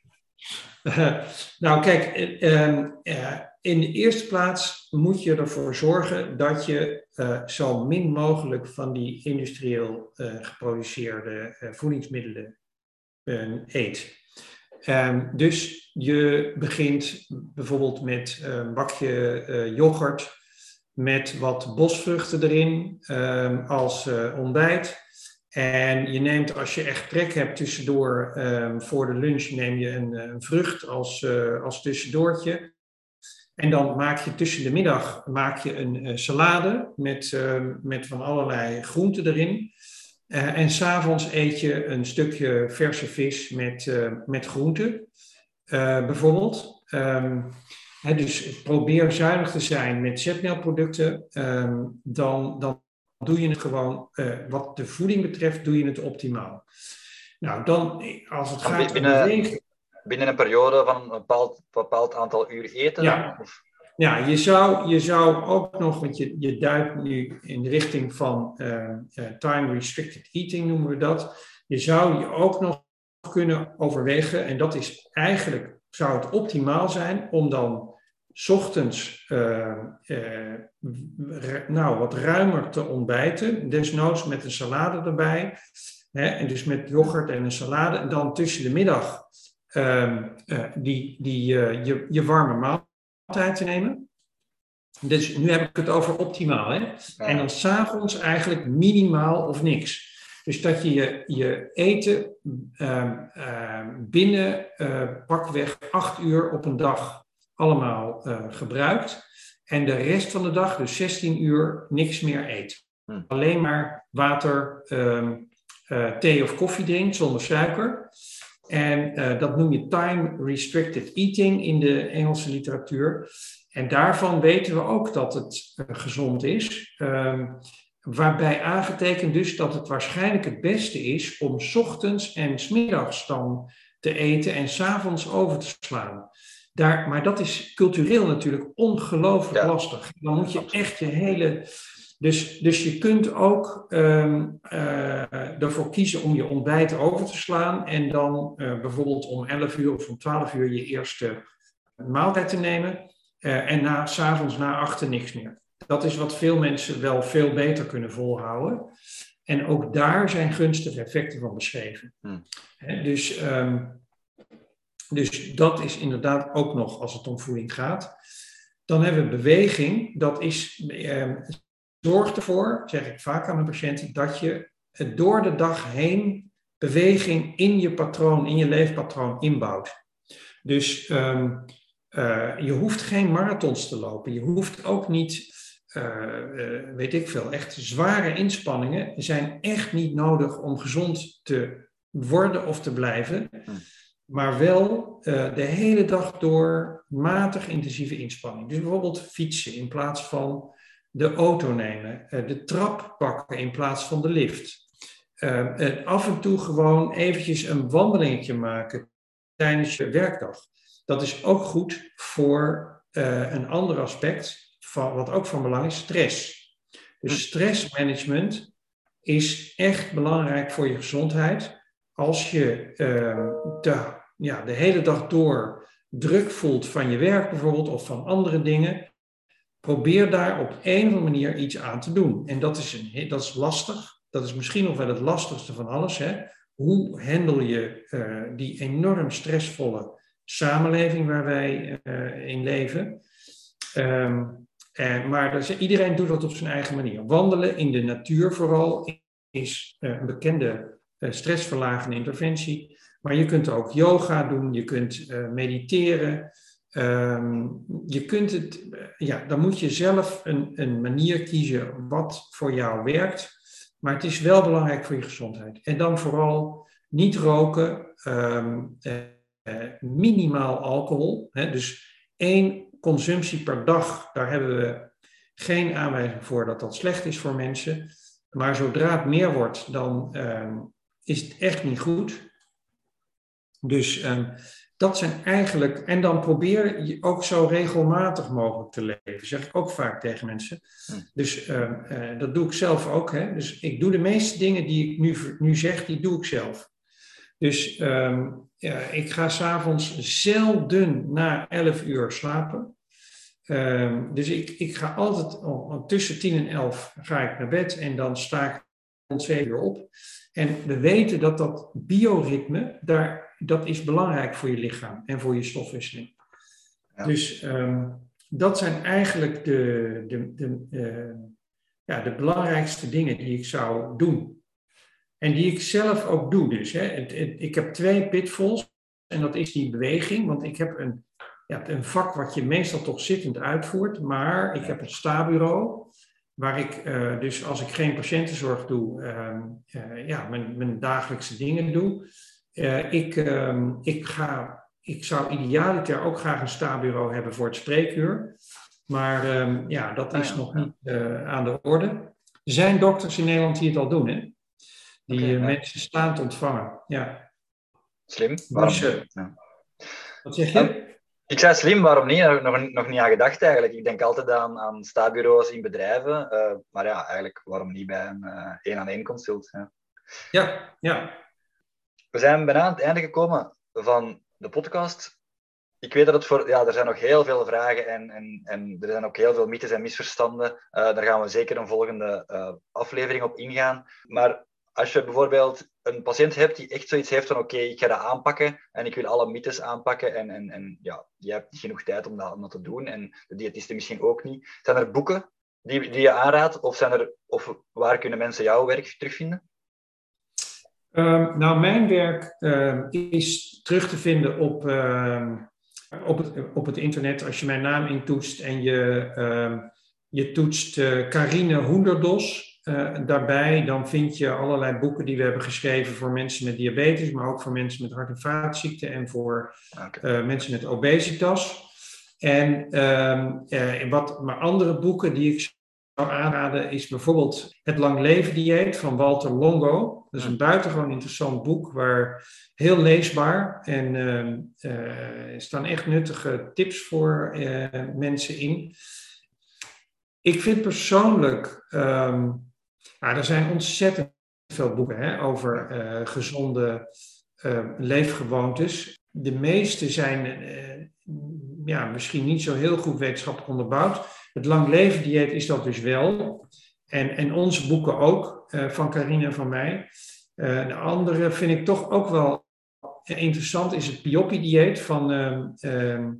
[SPEAKER 1] nou, kijk, uh, in de eerste plaats moet je ervoor zorgen dat je uh, zo min mogelijk van die industrieel uh, geproduceerde voedingsmiddelen eet. Um, dus je begint bijvoorbeeld met een bakje yoghurt met wat bosvruchten erin um, als ontbijt. En je neemt, als je echt trek hebt tussendoor, um, voor de lunch neem je een, een vrucht als, uh, als tussendoortje. En dan maak je tussen de middag maak je een uh, salade met, uh, met van allerlei groenten erin. En s'avonds eet je een stukje verse vis met, met groenten, bijvoorbeeld. Um, hè, dus probeer zuinig te zijn met zetmeelproducten. Dan, dan doe je het gewoon, uh, wat de voeding betreft, doe je het optimaal. Nou, dan als het gaat
[SPEAKER 3] binnen, om. Binnen een periode van een bepaald, bepaald aantal uur eten?
[SPEAKER 1] Ja, of? ja je, zou, je zou ook nog, want je, je duidt nu in de richting van uh, uh, time restricted eating, noemen we dat. Je zou je ook nog kunnen overwegen, en dat is eigenlijk, zou het optimaal zijn om dan ochtends uh, uh, nou, wat ruimer te ontbijten, desnoods met een salade erbij. Hè, en dus met yoghurt en een salade. En dan tussen de middag uh, die, die, je, je warme maaltijd te nemen. Dus nu heb ik het over optimaal. Hè? En dan s'avonds eigenlijk minimaal of niks. Dus dat je je, je eten ehm, binnen pakweg acht uur op een dag allemaal uh, gebruikt. En de rest van de dag, dus 16 uur, niks meer eet. Hm. Alleen maar water, um, uh, thee of koffie drinkt zonder suiker. En uh, dat noem je time restricted eating in de Engelse literatuur. En daarvan weten we ook dat het gezond is. Um, waarbij aangetekend dus dat het waarschijnlijk het beste is om ochtends en smiddags dan te eten en s'avonds over te slaan. Daar, maar dat is cultureel natuurlijk ongelooflijk lastig. Dan moet je echt je hele. Dus, dus je kunt ook um, uh, ervoor kiezen om je ontbijt over te slaan en dan uh, bijvoorbeeld om 11 uur of om 12 uur je eerste maaltijd te nemen uh, en na, s'avonds na achter niks meer. Dat is wat veel mensen wel veel beter kunnen volhouden. En ook daar zijn gunstige effecten van beschreven. Hmm. dus um, dus dat is inderdaad ook nog als het om voeding gaat. Dan hebben we beweging. Dat is, eh, zorg ervoor, zeg ik vaak aan mijn patiënten, dat je door de dag heen beweging in je patroon, in je leefpatroon inbouwt. Dus um, uh, je hoeft geen marathons te lopen. Je hoeft ook niet, uh, uh, weet ik veel, echt zware inspanningen zijn echt niet nodig om gezond te worden of te blijven. Maar wel uh, de hele dag door matig intensieve inspanning. Dus bijvoorbeeld fietsen in plaats van de auto nemen, uh, de trap pakken in plaats van de lift. Uh, af en toe gewoon eventjes een wandelingetje maken tijdens je werkdag. Dat is ook goed voor een ander aspect, van, wat ook van belang is, stress. Dus hm. stressmanagement is echt belangrijk voor je gezondheid. Als je te ja, de hele dag door druk voelt van je werk bijvoorbeeld of van andere dingen, probeer daar op een of andere manier iets aan te doen. En dat is, een, dat is lastig. Dat is misschien nog wel het lastigste van alles. Hè? Hoe handel je uh, die enorm stressvolle samenleving waar wij uh, in leven? Um, uh, maar is, iedereen doet dat op zijn eigen manier. Wandelen in de natuur vooral is een bekende stressverlagende interventie. Maar je kunt ook yoga doen, je kunt uh, mediteren. Um, je kunt het, uh, ja, dan moet je zelf een, een manier kiezen wat voor jou werkt. Maar het is wel belangrijk voor je gezondheid. En dan vooral niet roken, um, uh, minimaal alcohol. Hè, dus één consumptie per dag, daar hebben we geen aanwijzing voor dat dat slecht is voor mensen. Maar zodra het meer wordt, dan um, is het echt niet goed. Dus ehm, dat zijn eigenlijk, en dan probeer je ook zo regelmatig mogelijk te leven, zeg ik ook vaak tegen mensen.
[SPEAKER 3] Hm.
[SPEAKER 1] Dus ehm, eh, dat doe ik zelf ook. Hè? Dus ik doe de meeste dingen die ik nu, nu zeg, die doe ik zelf. Dus ehm, ja, ik ga s'avonds zelden na 11 uur slapen. Dus ik, ik ga altijd oh, tussen 10 en 11 ga ik naar bed en dan sta ik rond 7 uur op. En we weten dat dat bioritme, daar, dat is belangrijk voor je lichaam en voor je stofwisseling.
[SPEAKER 3] Ja.
[SPEAKER 1] Dus ehm, dat zijn eigenlijk de, de, de, eh, ja, de belangrijkste dingen die ik zou doen. En die ik zelf ook doe dus. Hè. Het, het, ik heb twee pitfalls en dat is die beweging, want ik heb een, ja, een vak wat je meestal toch zittend uitvoert, maar ik heb een stabureau waar ik uh, dus als ik geen patiëntenzorg doe, uh, ja, mijn, mijn, dagelijkse dingen doe. Uh, ik, ehm, ik, ga, ik zou idealiter ook graag een stabureau hebben voor het spreekuur. Maar ehm, ja, dat is
[SPEAKER 3] Ah, ja,
[SPEAKER 1] nog niet aan de orde. Er zijn dokters in Nederland die het al doen, hè? Die
[SPEAKER 3] Oké, ja.
[SPEAKER 1] mensen staand ontvangen. Ja.
[SPEAKER 3] Slim. Waarom
[SPEAKER 1] Dus, eh,
[SPEAKER 3] niet? Ja.
[SPEAKER 1] Wat zeg je?
[SPEAKER 3] Ik zei slim, waarom niet? Daar heb ik nog, nog niet aan gedacht eigenlijk. Ik denk altijd aan, aan stabureaus in bedrijven. eh, maar ja, eigenlijk waarom niet bij een eh, één-aan-één consult. Ja.
[SPEAKER 1] Ja, ja.
[SPEAKER 3] We zijn bijna aan het einde gekomen van de podcast. Ik weet dat het voor... Ja, er zijn nog heel veel vragen en, en, en er zijn ook heel veel mythes en misverstanden. Eh, daar gaan we zeker een volgende eh, aflevering op ingaan. Maar als je bijvoorbeeld een patiënt hebt die echt zoiets heeft van oké, ik ga dat aanpakken en ik wil alle mythes aanpakken en, en, en ja, je hebt genoeg tijd om dat, om te doen en de diëtisten misschien ook niet. Zijn er boeken die, die je aanraadt of, zijn er, of waar kunnen mensen jouw werk terugvinden?
[SPEAKER 1] Ehm, nou, mijn werk ehm, is terug te vinden op, ehm, op, het, op het internet. Als je mijn naam intoetst en je, je toetst eh Carine Hoenderdos eh, daarbij, dan vind je allerlei boeken die we hebben geschreven voor mensen met diabetes, maar ook voor mensen met hart- en vaatziekten en voor eh, mensen met obesitas. En eh, wat, maar andere boeken die ik zou aanraden is bijvoorbeeld Het Lang Leven Dieet van Walter Longo. Dat is een buitengewoon interessant boek, waar heel leesbaar en ehm, eh, er staan echt nuttige tips voor eh, mensen in. Ik vind persoonlijk, ehm, nou, er zijn ontzettend veel boeken hè, over eh, gezonde eh, leefgewoontes. De meeste zijn ja, misschien niet zo heel goed wetenschappelijk onderbouwd. Het lang leven dieet is dat dus wel. En, en onze boeken ook, eh, van Carine en van mij. Eh, de andere vind ik toch ook wel interessant, is het Pioppi dieet van ehm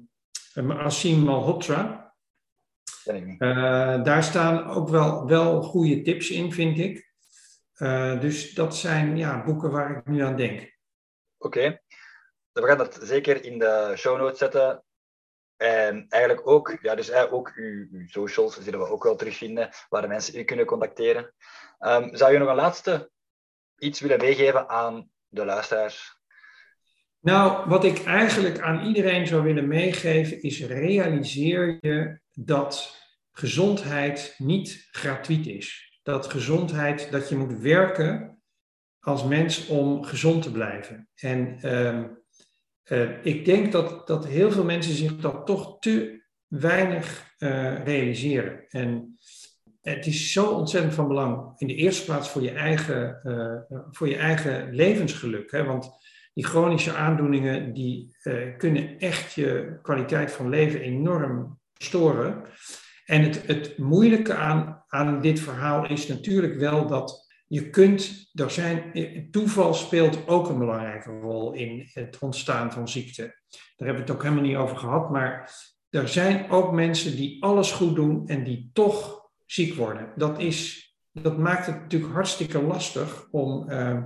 [SPEAKER 1] ehm Asim Malhotra. Eh, daar staan ook wel, wel goede tips in, vind ik. Eh, dus dat zijn ja, boeken waar ik nu aan denk.
[SPEAKER 3] Oké. We gaan dat zeker in de show notes zetten. En eigenlijk ook, ja, dus ook uw, uw socials zullen we ook wel terugvinden, waar de mensen u kunnen contacteren. Ehm, zou je nog een laatste iets willen meegeven aan de luisteraars?
[SPEAKER 1] Nou, wat ik eigenlijk aan iedereen zou willen meegeven is realiseer je dat gezondheid niet gratuit is. Dat gezondheid, dat je moet werken als mens om gezond te blijven. En ehm, eh, ik denk dat, dat heel veel mensen zich dat toch te weinig eh, realiseren. En het is zo ontzettend van belang, in de eerste plaats voor je eigen, eh, voor je eigen levensgeluk. Hè? Want die chronische aandoeningen die kunnen echt je kwaliteit van leven enorm storen. En het, het moeilijke aan, aan dit verhaal is natuurlijk wel dat je kunt, er zijn, toeval speelt ook een belangrijke rol in het ontstaan van ziekte. Daar hebben we het ook helemaal niet over gehad, maar er zijn ook mensen die alles goed doen en die toch ziek worden. Dat, is, dat maakt het natuurlijk hartstikke lastig om uh,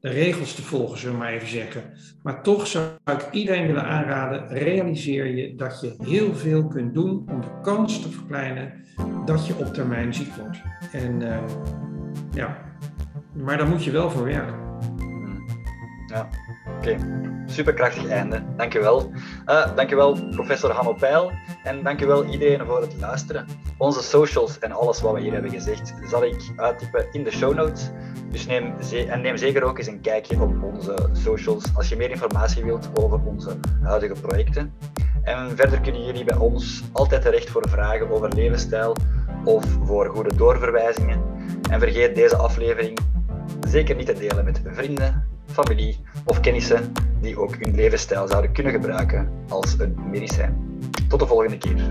[SPEAKER 1] de regels te volgen, zullen we maar even zeggen. Maar toch zou ik iedereen willen aanraden, realiseer je dat je heel veel kunt doen om de kans te verkleinen dat je op termijn ziek wordt. En uh, ja, maar daar moet je wel voor werken.
[SPEAKER 3] Ja, oké. Superkrachtig einde. Dankjewel. Uh, dankjewel professor Hanno Peil en dankjewel iedereen voor het luisteren. Onze socials en alles wat we hier hebben gezegd zal ik uittypen in de show notes. Dus neem, en neem zeker ook eens een kijkje op onze socials als je meer informatie wilt over onze huidige projecten. En verder kunnen jullie bij ons altijd terecht voor vragen over levensstijl of voor goede doorverwijzingen. En vergeet deze aflevering zeker niet te delen met vrienden, familie of kennissen die ook hun levensstijl zouden kunnen gebruiken als een medicijn. Tot de volgende keer.